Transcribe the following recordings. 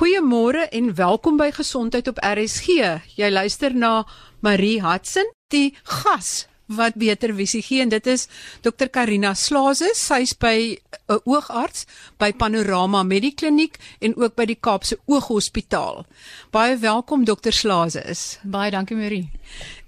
Goeiemôre en welkom by Gesondheid op RSG. Jy luister na Marie Hudson, die gas wat beter visie gee en dit is Dr Karina Slaase. Sy's by 'n uh, oogarts by Panorama Medikliniek en ook by die Kaapse Ooghospitaal. Baie welkom Dr Slaase is. Baie dankie Marie.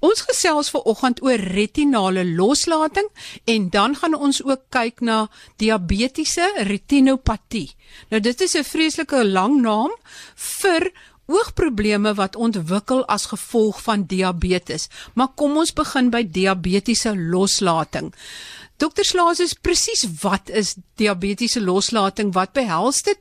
Ons gesels vanoggend oor retinale loslating en dan gaan ons ook kyk na diabetiese retinopatie. Nou dit is 'n vreeslike lang naam vir oogprobleme wat ontwikkel as gevolg van diabetes. Maar kom ons begin by diabetiese loslating. Dokter Slaas is presies wat is diabetiese loslating? Wat behels dit?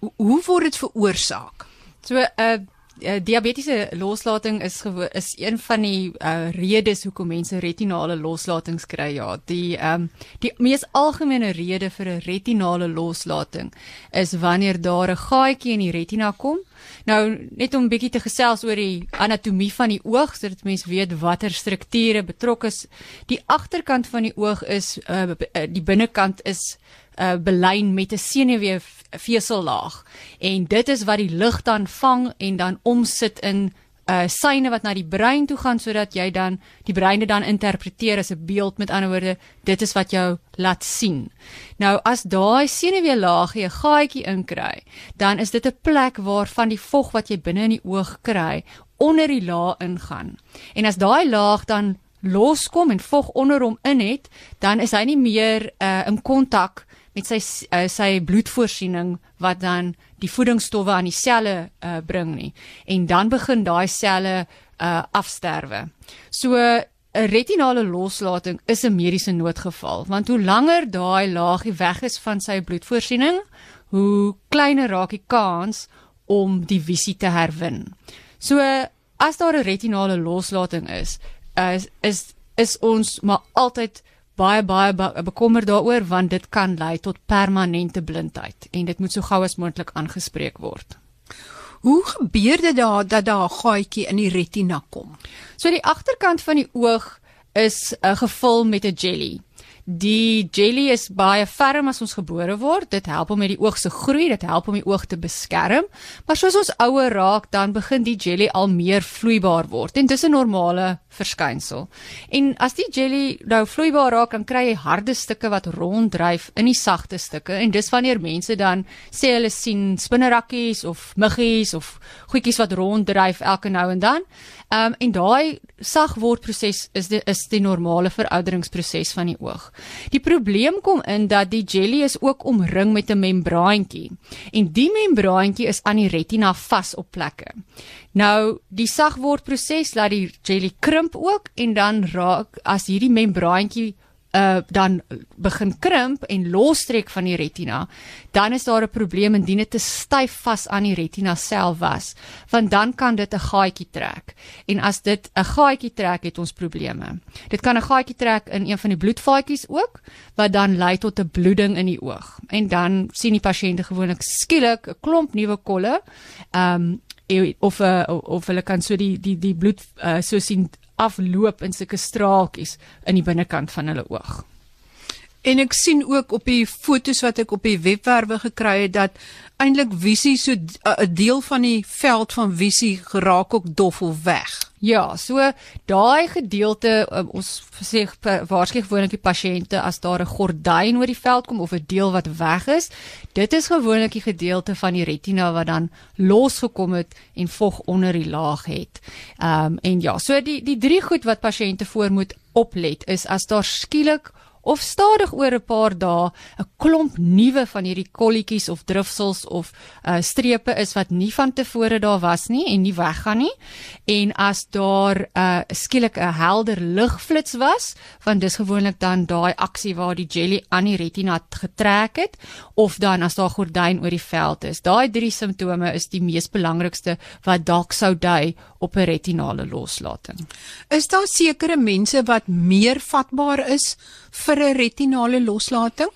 Hoe word dit veroorsaak? So 'n uh, uh, diabetiese loslating is is een van die uh, redes hoekom mense retinale loslatings kry. Ja, die ehm um, die mees algemene rede vir 'n retinale loslating is wanneer daar 'n gaatjie in die retina kom Nou net om 'n bietjie te gesels oor die anatomie van die oog sodat mense weet watter strukture betrokke is. Die agterkant van die oog is uh, die binnekant is uh, belyn met 'n senuweefvesellaag en dit is wat die lig dan vang en dan omsit in uh syne wat na die brein toe gaan sodat jy dan die brein dit dan interpreteer as 'n beeld met ander woorde dit is wat jou laat sien. Nou as daai senuweelaagie 'n gaatjie inkry, dan is dit 'n plek waar van die vog wat jy binne in die oog kry onder die laag ingaan. En as daai laag dan loskom en vog onder hom in het, dan is hy nie meer uh in kontak met sy uh, sy bloedvoorsiening wat dan die voedingsstowwe aan die selle uh, bring nie en dan begin daai selle uh, afsterwe. So 'n retinale loslating is 'n mediese noodgeval want hoe langer daai laagie weg is van sy bloedvoorsiening, hoe kleiner raak die kans om die visie te herwin. So as daar 'n retinale loslating is, is is, is ons maar altyd baie baie bekommerd daaroor want dit kan lei tot permanente blindheid en dit moet so gou as moontlik aangespreek word. Hoe gebeur dit daar dat daar 'n gaatjie in die retina kom? So die agterkant van die oog is uh, gevul met 'n jelly. Die jelly is baie ferm as ons gebore word. Dit help om met die oog se groei, dit help om die oog te beskerm. Maar soos ons ouer raak, dan begin die jelly al meer vloeibaar word. En dis 'n normale verskynsel. En as die jelly nou vloeibaar raak, dan kry jy harde stukke wat ronddryf in die sagte stukke. En dis wanneer mense dan sê hulle sien spinnerakkies of muggies of goedjies wat ronddryf elke nou en dan. Ehm um, en daai sagwordproses is die is die normale verouderingsproses van die oog. Die probleem kom in dat die jelly is ook omring met 'n membraantjie en die membraantjie is aan die retina vas op plekke. Nou, die sagwordproses laat die jelly krimp ook en dan raak as hierdie membraantjie uh dan begin krimp en lostrek van die retina, dan is daar 'n probleem indien dit te styf vas aan die retina self was, want dan kan dit 'n gaatjie trek. En as dit 'n gaatjie trek, het ons probleme. Dit kan 'n gaatjie trek in een van die bloedvaatjies ook, wat dan lei tot 'n bloeding in die oog. En dan sien die pasiënte gewoonlik skielik 'n klomp nuwe kolle. Um of uh, of hulle kan so die die die bloed uh, so sien afloop in sulke straaltjies in die binnekant van hulle oog. En ek sien ook op die fotos wat ek op die webwerwe gekry het dat eintlik visie so 'n deel van die veld van visie geraak ook dof of weg. Ja, so daai gedeelte um, ons sê waarskynlik gewoonlik die pasiënte as daar 'n gordyn oor die veld kom of 'n deel wat weg is, dit is gewoonlik die gedeelte van die retina wat dan losgekom het en vog onder die laag het. Ehm um, en ja, so die die drie goed wat pasiënte voor moet oplet is as daar skielik of stadig oor 'n paar dae 'n klomp nuwe van hierdie kolletjies of drifsels of uh, strepe is wat nie van tevore daar was nie en nie weggaan nie. En as daar 'n uh, skielik 'n helder ligflits was want dis gewoonlik dan daai aksie waar die jelly aan die retina getrek het of dan as daar gordyn oor die veld is. Daai drie simptome is die mees belangrikste wat dalk sou dui op 'n retinale loslating. Is daar sekere mense wat meer vatbaar is vir 'n retinale loslating?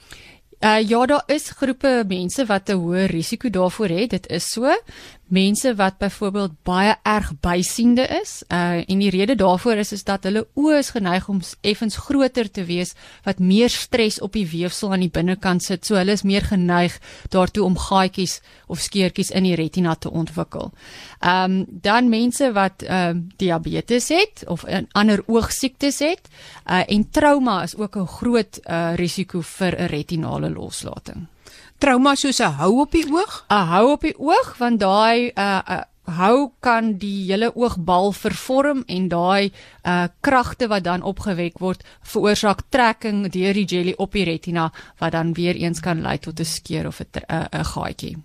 Uh ja, daar is groepe mense wat 'n hoë risiko daarvoor het. Dit is so. Mense wat byvoorbeeld baie erg bysiende is. Uh en die rede daarvoor is is dat hulle oë is geneig om effens groter te wees wat meer stres op die weefsel aan die binnekant sit. So hulle is meer geneig daartoe om gaatjies of skeurtjies in die retina te ontwikkel. Um dan mense wat ehm uh, diabetes het of ander oogsiektes het, uh en trauma is ook 'n groot uh risiko vir 'n retinale loslating trauma soos 'n hou op die oog? 'n Hou op die oog want daai 'n uh, uh, hou kan die hele oogbal vervorm en daai uh kragte wat dan opgewek word veroorsaak trekking deur die jelly op die retina wat dan weer eens kan lei tot 'n skeur of 'n 'n gaatjie.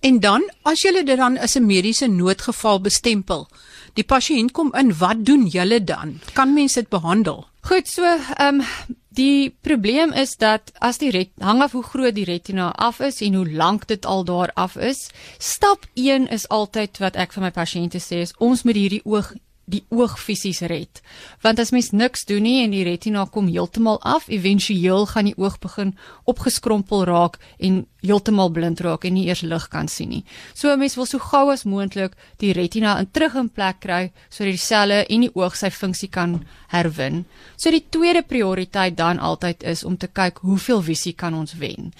En dan as jy dit dan as 'n mediese noodgeval bestempel, die pasiënt kom in, wat doen julle dan? Kan mense dit behandel? Goed, so ehm um, Die probleem is dat as die ret, hang af hoe groot die retina af is en hoe lank dit al daar af is. Stap 1 is altyd wat ek vir my pasiënte sê is ons moet hierdie oog die oog fisies red. Want as mens niks doen nie en die retina kom heeltemal af, éventueel gaan die oog begin opgeskrompel raak en heeltemal blind raak en nie eers lig kan sien nie. So 'n mens wil so gou as moontlik die retina in terug in plek kry sodat die selle en die oog sy funksie kan herwin. So die tweede prioriteit dan altyd is om te kyk hoeveel visie kan ons wen.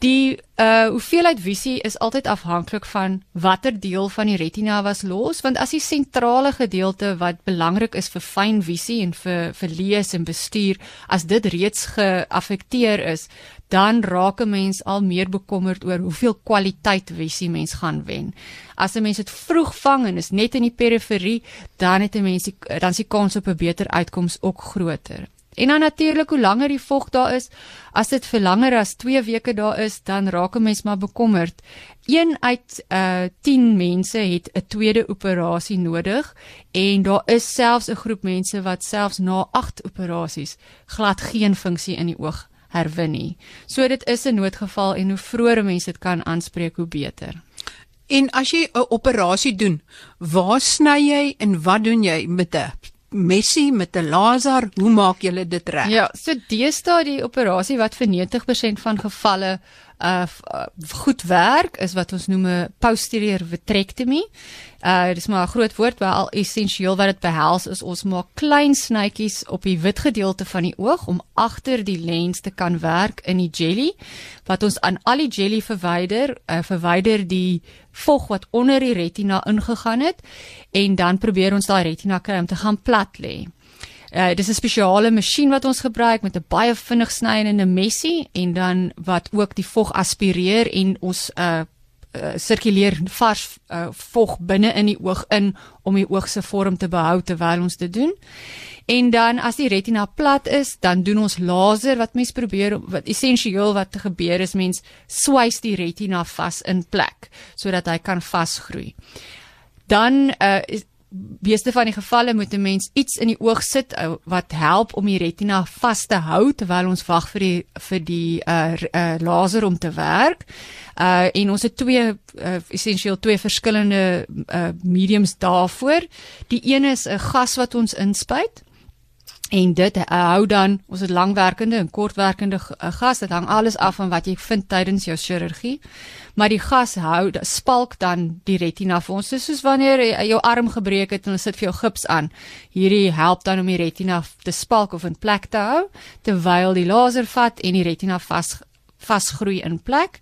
Die uh hoeveelheid visie is altyd afhanklik van watter deel van die retina was los want as die sentrale gedeelte wat belangrik is vir fyn visie en vir vir lees en bestuur as dit reeds geaffekteer is dan raak 'n mens al meer bekommerd oor hoeveel kwaliteit visie mens gaan wen. As 'n mens dit vroeg vang en is net in die periferie, dan het 'n mens dan se kans op 'n beter uitkoms ook groter. En dan natuurlik hoe langer die vog daar is, as dit vir langer as 2 weke daar is, dan raak 'n mens maar bekommerd. 1 uit uh 10 mense het 'n tweede operasie nodig en daar is selfs 'n groep mense wat selfs na 8 operasies glad geen funksie in die oog herwin nie. So dit is 'n noodgeval en hoe vroeër mense dit kan aanspreek hoe beter. En as jy 'n operasie doen, waar sny jy en wat doen jy met 'n Messi met 'n laser, hoe maak julle dit reg? Ja, so deesdae die operasie wat vir 90% van gevalle uh, goed werk is wat ons noem 'n posterior vitrectomy. Uh dis maar 'n groot woord, maar al essensieel wat dit behels is ons maak klein snytjies op die wit gedeelte van die oog om agter die lens te kan werk in die jelly wat ons aan al die jelly verwyder, uh, verwyder die vog wat onder die retina ingegaan het en dan probeer ons daai retina kry om te gaan plat lê. Uh dis 'n spesiale masjien wat ons gebruik met 'n baie vinnig snydende messie en dan wat ook die vog aspireer en ons uh uh sirkuleer vars uh vog binne in die oog in om die oog se vorm te behou terwyl ons dit doen. En dan as die retina plat is, dan doen ons laser wat mens probeer wat essensieel wat gebeur is mens swys die retina vas in plek sodat hy kan vasgroei. Dan uh is Beeste van die gevalle moet 'n mens iets in die oog sit uh, wat help om die retina vas te hou terwyl ons wag vir die vir die uh, uh laser om te werk. Uh en ons het twee uh, essensieel twee verskillende uh mediums daarvoor. Die een is 'n gas wat ons inspuit en dit uh, hou dan ons het langwerkende en kortwerkende uh, gas. Dit hang alles af van wat jy vind tydens jou chirurgie. Maar die gas hou spalk dan die retina vir ons. Dis soos wanneer jy jou arm gebreek het en hulle sit vir jou gips aan. Hierdie help dan om die retina te spalk of in plek te hou terwyl die laser vat en die retina vas vasgroei in plek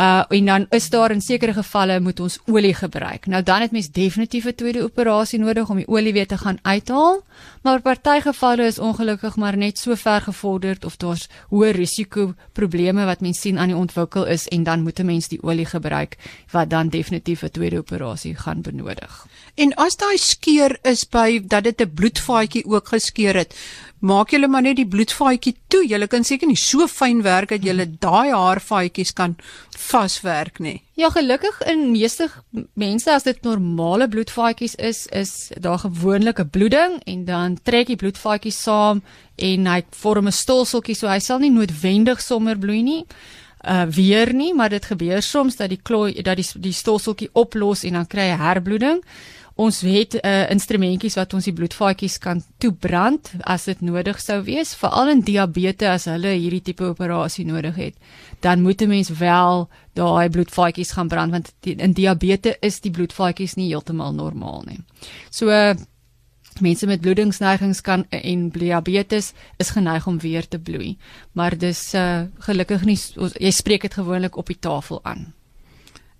Uh en dan is daar in sekere gevalle moet ons olie gebruik. Nou dan het mens definitief 'n tweede operasie nodig om die olie weer te gaan uithaal. Maar party gevalle is ongelukkig maar net so ver gevorderd of daar's hoë risiko probleme wat mens sien aan die ontwikkel is en dan moet 'n mens die olie gebruik wat dan definitief 'n tweede operasie gaan benodig. En as daai skeur is by dat dit 'n bloedvaatjie ook geskeur het, maak julle maar net die bloedvaatjie toe. Julle kan seker nie so fyn werk dat julle daai haarvaatjies kan vaswerk nie. Ja, gelukkig in meeste mense as dit normale bloedvaatjies is, is daar gewoonlik 'n bloeding en dan trek die bloedvaatjie saam en hy vorm 'n stolseltjie, so hy sal nie noodwendig sommer bloei nie. Uh weer nie, maar dit gebeur soms dat die klooi dat die die stolseltjie oplos en dan kry hy herbloeding. Ons het uh, instrumentjies wat ons die bloedvaatjies kan toebrand as dit nodig sou wees, veral in diabetes as hulle hierdie tipe operasie nodig het. Dan moet 'n mens wel daai bloedvaatjies gaan brand want die, in diabetes is die bloedvaatjies nie heeltemal normaal nie. So uh, mense met bloedingsneigings kan en diabetes is geneig om weer te bloei, maar dis uh, gelukkig nie jy spreek dit gewoonlik op die tafel aan.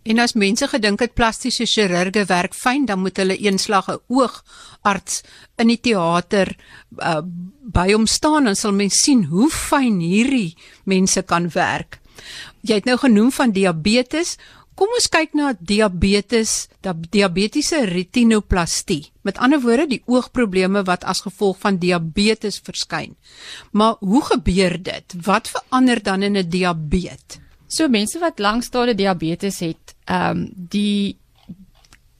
En as mense gedink het plastiese chirurge werk fyn, dan moet hulle eenslag 'n oogarts in die teater uh, by hom staan en sal mens sien hoe fyn hierdie mense kan werk. Jy het nou genoem van diabetes. Kom ons kyk na diabetes, diabetiese retinoplastie. Met ander woorde, die oogprobleme wat as gevolg van diabetes verskyn. Maar hoe gebeur dit? Wat verander dan in 'n diabetes? So mense wat lankstaande diabetes het, ehm um, die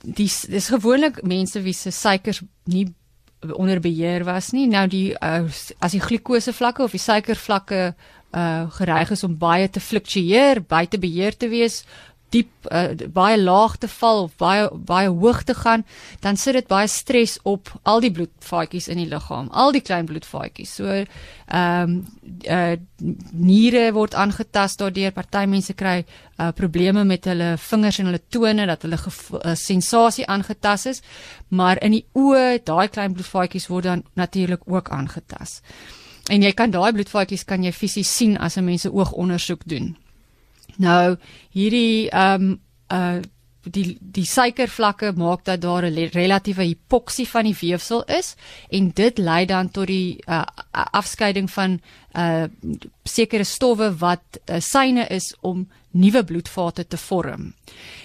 die dis gewoonlik mense wie se suikers nie onder beheer was nie. Nou die uh, as die glikose vlakke of die suikervlakke uh gereig is om baie te fluktueer, buite beheer te wees, diep uh, baie laag te val of baie baie hoog te gaan, dan sit dit baie stres op al die bloedvaatjies in die liggaam, al die klein bloedvaatjies. So ehm um, uh, niere word aangetast daardeur. Party mense kry uh, probleme met hulle vingers en hulle tone dat hulle uh, sensasie aangetast is, maar in die oë, daai klein bloedvaatjies word dan natuurlik ook aangetast. En jy kan daai bloedvaatjies kan jy fisies sien as 'n mens 'n oogondersoek doen. Nou hierdie ehm um, uh die die suikervlakke maak dat daar 'n relatiewe hipoksie van die weefsel is en dit lei dan tot die uh, afskeiding van uh sekere stowwe wat uh, syne is om nuwe bloedvate te vorm.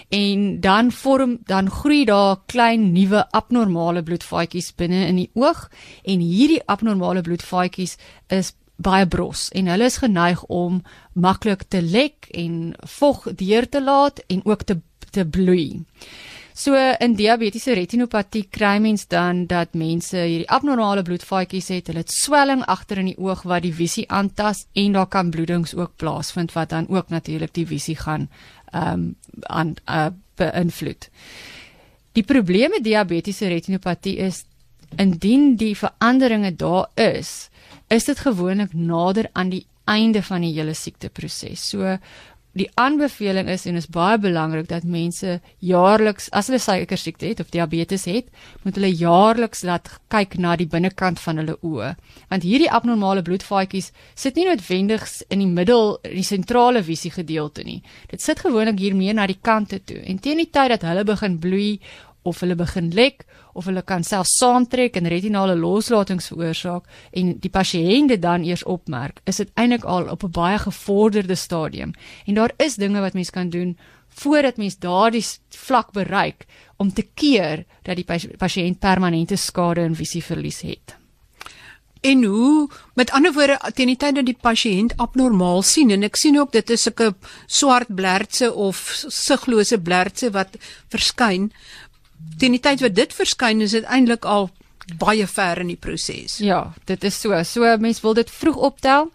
En dan vorm dan groei daar klein nuwe abnormale bloedvaatjies binne in die oog en hierdie abnormale bloedvaatjies is baie bros en hulle is geneig om maklik te lek en vog deur te laat en ook te te bloei. So in diabetiese retinopatie kry mens dan dat mense hierdie abnormale bloedvaatjies het, hulle het swelling agter in die oog wat die visie aantas en daar kan bloedings ook plaasvind wat dan ook natuurlik die visie gaan ehm um, aan uh, beïnvloed. Die probleem met diabetiese retinopatie is indien die veranderinge daar is, is dit gewoonlik nader aan die einde van die hele siekteproses. So die aanbeveling is en is baie belangrik dat mense jaarliks as hulle suiker siekte het of diabetes het, moet hulle jaarliks laat kyk na die binnekant van hulle oë. Want hierdie abnormale bloedvaatjies sit nie noodwendig in die middel, die sentrale visie gedeelte nie. Dit sit gewoonlik hier meer na die kante toe. En teen die tyd dat hulle begin bloei of hulle begin lek of hulle kan self saamtrek en retinale loslatings veroorsaak en die pasiënt dit dan eers opmerk, is dit eintlik al op 'n baie gevorderde stadium. En daar is dinge wat mens kan doen voordat mens daardie vlak bereik om te keer dat die pasiënt permanente skade en visieverlies het. En hoe met ander woorde teen die tyd dat die pasiënt abnormaal sien en ek sien ook dit is 'n swart blertse of siglose blertse wat verskyn teen die tyd wat dit verskyn is dit eintlik al baie ver in die proses. Ja, dit is so. So mense wil dit vroeg optel.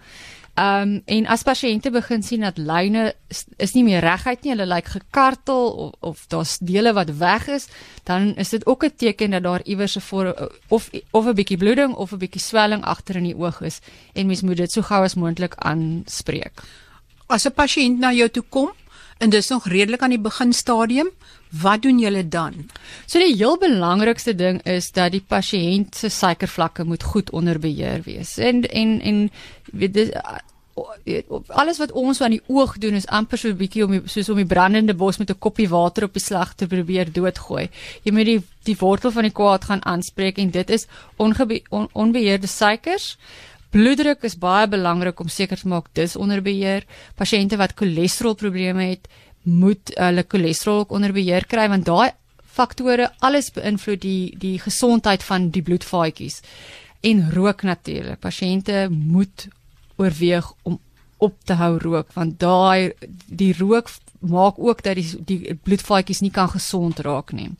Ehm um, en as pasiënte begin sien dat lyne is, is nie meer reguit nie, hulle lyk gekartel of, of daar's dele wat weg is, dan is dit ook 'n teken dat daar iewers 'n of of 'n bietjie bloeding of 'n bietjie swelling agter in die oog is en mens moet dit so gou as moontlik aanspreek. As 'n pasiënt na jou toe kom en dis nog redelik aan die beginstadium, Wat doen julle dan? So die heel belangrikste ding is dat die pasiënt se suikervlakke moet goed onder beheer wees. En en en weet dis alles wat ons aan die oog doen is amper so 'n bietjie om soos om die brandende bos met 'n koppie water op die slag te probeer doodgooi. Jy moet die die wortel van die kwaad gaan aanspreek en dit is onge, on, onbeheerde suikers. Bloeddruk is baie belangrik om seker te maak dis onder beheer. Pasiënte wat cholesterolprobleme het, moet hulle cholesterol ook onder beheer kry want daai faktore alles beïnvloed die die gesondheid van die bloedvaatjies. En rook natuurlik. Pasiënte moet oorweeg om op te hou rook want daai die rook maak ook dat die die bloedvaatjies nie kan gesond raak nie.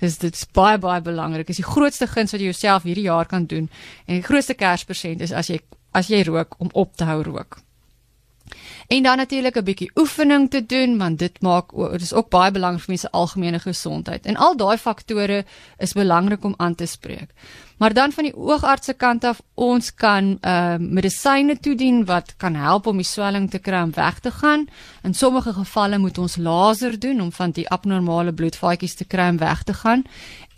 Dis dit is baie baie belangrik. Dis die grootste guns wat jy jouself hierdie jaar kan doen en die grootste kerspersent is as jy as jy rook om op te hou rook. En dan natuurlik 'n bietjie oefening te doen want dit maak dit is ook baie belangrik vir mense se algemene gesondheid. En al daai faktore is belangrik om aan te spreek. Maar dan van die oogarts se kant af, ons kan uh medisyne toedien wat kan help om die swelling te kry om weg te gaan. In sommige gevalle moet ons laser doen om van die abnormale bloedvaatjies te kry om weg te gaan.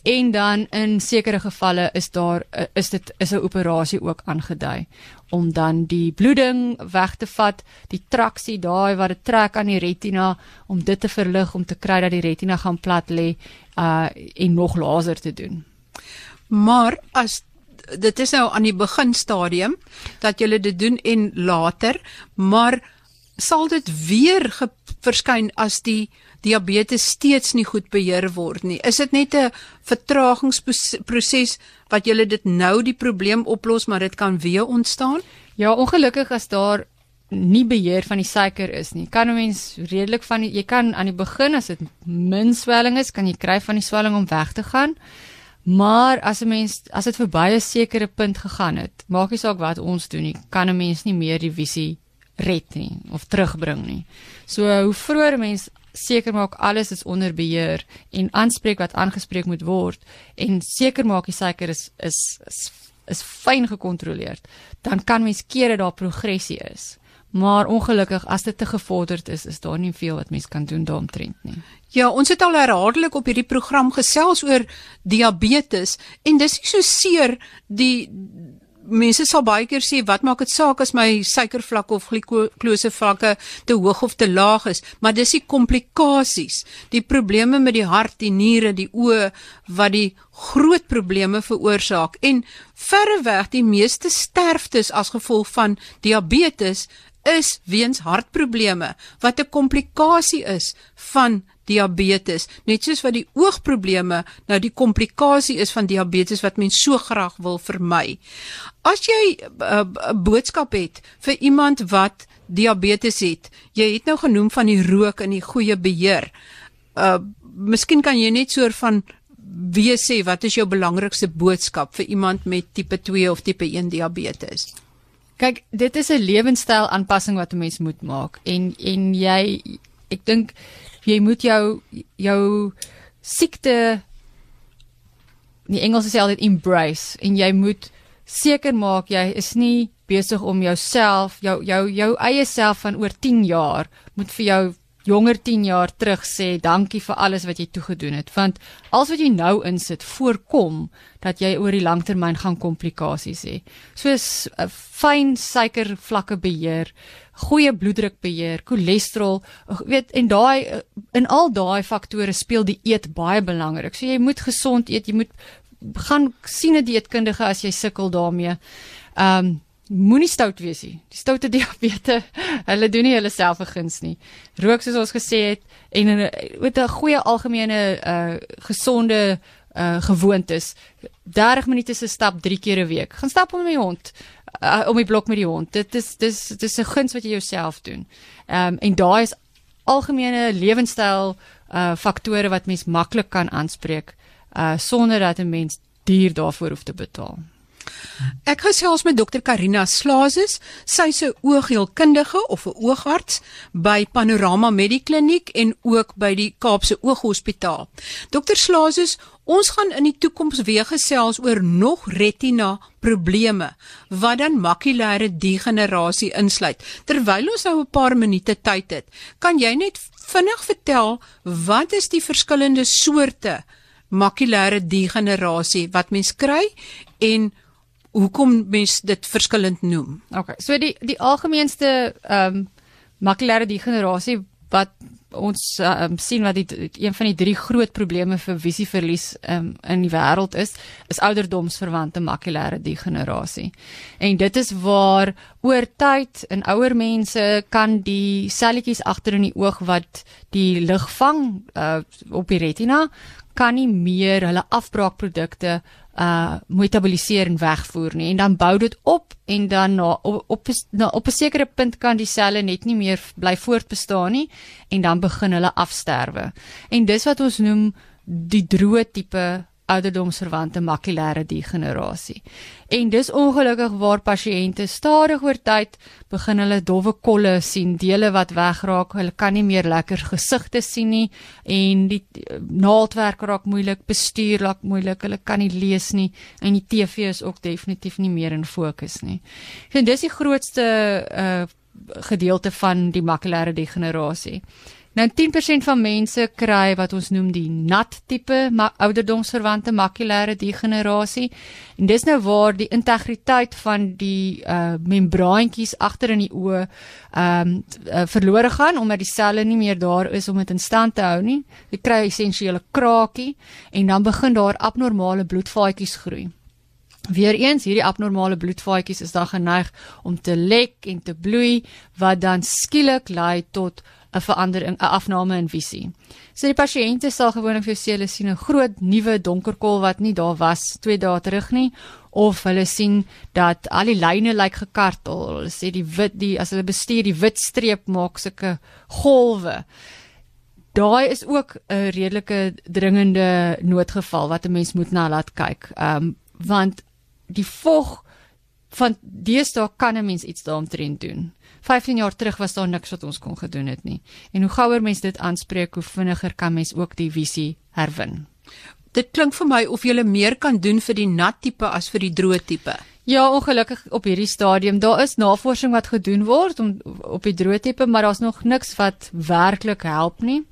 En dan in sekere gevalle is daar uh, is dit is 'n operasie ook aangedui om dan die bloeding weg te vat, die traksie daai wat dit trek aan die retina om dit te verlig om te kry dat die retina gaan plat lê uh en nog laser te doen. Maar as dit is nou aan die begin stadium dat jy dit doen en later, maar sal dit weer verskyn as die diabetes steeds nie goed beheer word nie. Is dit net 'n vertragingsproses wat julle dit nou die probleem oplos, maar dit kan weer ontstaan? Ja, ongelukkig as daar nie beheer van die suiker is nie. Kan 'n mens redelik van die, jy kan aan die begin as dit min swelling is, kan jy kry van die swelling om weg te gaan. Maar as 'n mens as dit verby 'n sekere punt gegaan het, maak nie saak wat ons doen nie, kan 'n mens nie meer die visie red nie of terugbring nie. So hoe vroeër 'n mens seker maak alles is onder beheer en aanspreek wat aangespreek moet word en seker maak die suiker is is is, is fyn gekontroleer, dan kan mens keer dat daar progressie is. Maar ongelukkig as dit te gevorderd is, is daar nie veel wat mens kan doen daaromtrent nie. Ja, ons het al herhaaldelik op hierdie program gesels oor diabetes en dis nie so seer die mense sal baie keer sê wat maak dit saak as my suikervlakke of glikose vlakke te hoog of te laag is, maar dis die komplikasies, die probleme met die hart, die niere, die oë wat die groot probleme veroorsaak. En verreweg die meeste sterftes as gevolg van diabetes is weens hartprobleme wat 'n komplikasie is van diabetes net soos wat die oogprobleme nou die komplikasie is van diabetes wat mens so graag wil vermy. As jy 'n uh, uh, boodskap het vir iemand wat diabetes het, jy het nou genoem van die rook en die goeie beheer. Uh miskien kan jy net soort van wie sê wat is jou belangrikste boodskap vir iemand met tipe 2 of tipe 1 diabetes? Kyk, dit is 'n lewenstyl aanpassing wat 'n mens moet maak. En en jy ek dink jy moet jou jou siekte die Engels sê altyd embrace en jy moet seker maak jy is nie besig om jouself jou jou jou eie self van oor 10 jaar moet vir jou jonger 10 jaar terug sê dankie vir alles wat jy toegedoen het want alles wat jy nou insit voorkom dat jy oor die langtermyn gaan komplikasies hê. Soos uh, fyn suikervlakke beheer, goeie bloeddruk beheer, cholesterol, uh, weet en daai uh, in al daai faktore speel die eet baie belangrik. So jy moet gesond eet, jy moet gaan sien 'n dieetkundige as jy sukkel daarmee. Um moenie stout wees nie. Die stoute diabetes, hulle doen nie hulle self 'n guns nie. Rook soos ons gesê het en met 'n goeie algemene uh gesonde uh gewoontes. 30 minute se stap 3 keer 'n week. Gaan stap om met die hond uh, om die blok met die hond. Dit is dis dis 'n guns wat jy jouself doen. Ehm um, en daai is algemene lewenstyl uh faktore wat mens maklik kan aanspreek uh sonder dat 'n mens duur daarvoor hoef te betaal. Ek gesels met dokter Karina Slazes, sy's 'n oogheelkundige of 'n oogarts by Panorama Medikliniek en ook by die Kaapse Ooghospitaal. Dokter Slazes, ons gaan in die toekoms weer gesels oor nog retina probleme wat dan makulêre degenerasie insluit. Terwyl ons nou 'n paar minute tyd het, kan jy net vinnig vertel wat is die verskillende soorte makulêre degenerasie wat mens kry en hoekom mens dit verskillend noem. Okay. So die die algemeenste ehm um, makulêre degenerasie wat ons um, sien wat die een van die drie groot probleme vir visieverlies um, in die wêreld is, is ouderdomsverwante makulêre degenerasie. En dit is waar oor tyd in ouer mense kan die selletjies agter in die oog wat die lig vang uh, op die retina kan nie meer hulle afbraakprodukte uh metaboliseer en wegvoer nie en dan bou dit op en dan na op op, na, op 'n sekere punt kan die selle net nie meer bly voortbestaan nie en dan begin hulle afsterwe. En dis wat ons noem die droë tipe ouderdomsverwante makulêre degenerasie. En dis ongelukkig waar pasiënte stadig oor tyd begin hulle dowwe kolle sien, dele wat wegraak, hulle kan nie meer lekker gesigte sien nie en die naaldwerk raak moeilik, bestuur raak moeilik, hulle kan nie lees nie en die TV is ook definitief nie meer in fokus nie. En dis die grootste uh gedeelte van die makulêre degenerasie. Nou 10% van mense kry wat ons noem die nat tipe ma ouderdomsverwante makulêre degenerasie. En dis nou waar die integriteit van die uh membraantjies agter in die oë ehm um, uh, verlore gaan omdat die selle nie meer daar is om dit in stand te hou nie. Jy kry essensiële krakie en dan begin daar abnormale bloedvaatjies groei. Weereens hierdie abnormale bloedvaatjies is dan geneig om te lek en te bloei wat dan skielik lei tot 'n verandering, 'n afname in visie. So die pasiënte sal gewoonlik vir hulle sien 'n groot nuwe donker kol wat nie daar was 2 dae terug nie of hulle sien dat al die lyne lyk gekartel. Hulle sê die wit die as hulle bestuur die wit streep maak sulke golwe. Daai is ook 'n redelike dringende noodgeval wat 'n mens moet na laat kyk. Ehm um, want die vog van deesdae kan 'n mens iets daaromtrent doen. 15 jaar terug was daar niks wat ons kon gedoen het nie. En hoe gouer mense dit aanspreek, hoe vinniger kan mens ook die visie herwin. Dit klink vir my of jy meer kan doen vir die nat tipe as vir die droë tipe. Ja, ongelukkig op hierdie stadium, daar is navorsing wat gedoen word om op die droë tipe, maar daar's nog niks wat werklik help nie.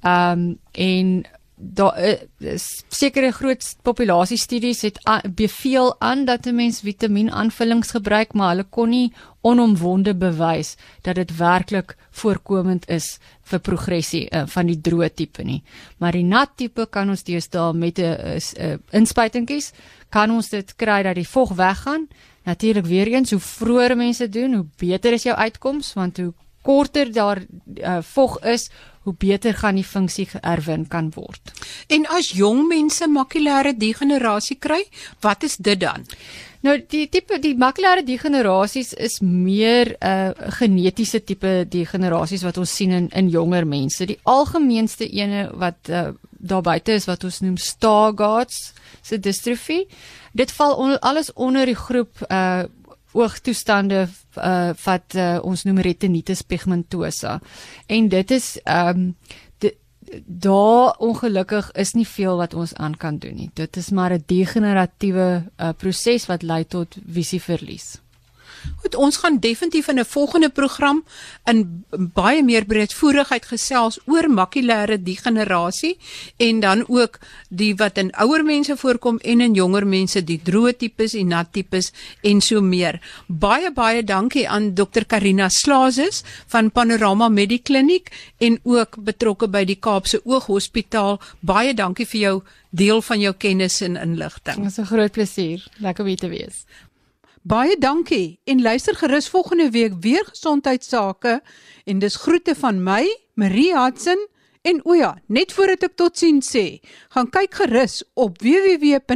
Ehm um, en daar is sekere groot populasiestudies het beveel aan dat 'n mens vitamienaanvullings gebruik, maar hulle kon nie onomwonde bewys dat dit werklik voorkomend is vir progressie uh, van die droë tipe nie. Maar die nat tipe kan ons deesdae met 'n uh, uh, inspuitingkies kan ons dit kry dat die vog weggaan. Natuurlik weer eens, hoe vroeër mense doen, hoe beter is jou uitkoms want hoe korter daar uh, vog is, hoe beter gaan die funksie herwin kan word. En as jong mense makulêre degenerasie kry, wat is dit dan? Nou die tipe die makulêre degenerasies is meer 'n uh, genetiese tipe degenerasies wat ons sien in in jonger mense. Die algemeenste ene wat uh, daar buite is wat ons noem Stargardt's se dystrophy. Dit val on, alles onder die groep uh oogtoestande uh, wat uh, ons noem retinitis pigmentosa. En dit is ehm um, daar ongelukkig is nie veel wat ons aan kan doen nie. Dit is maar 'n degeneratiewe uh, proses wat lei tot visieverlies. Goed, ons gaan definitief in 'n volgende program in baie meer breedvoerigheid gesels oor makulêre degenerasie en dan ook die wat in ouer mense voorkom en in jonger mense, die droë tipes en nat tipes en so meer. Baie baie dankie aan Dr Karina Slazes van Panorama Medikliniek en ook betrokke by die Kaapse Ooghospitaal. Baie dankie vir jou deel van jou kennis en inligting. Dit is 'n groot plesier. Lekker om hier te wees. Baie dankie en luister gerus volgende week weer gesondheidsake. En dis groete van my Marie Hudson en o ja net voordat ek totsiens sê gaan kyk gerus op www.rsg.co.za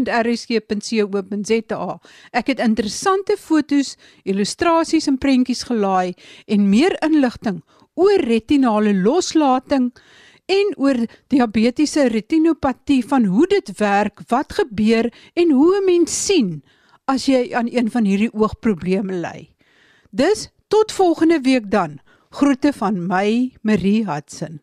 ek het interessante fotos illustrasies en prentjies gelaai en meer inligting oor retinale loslating en oor diabetiese retinopatie van hoe dit werk wat gebeur en hoe 'n mens sien as jy aan een van hierdie oogprobleme ly. Dus tot volgende week dan. Groete van my Marie Hudson.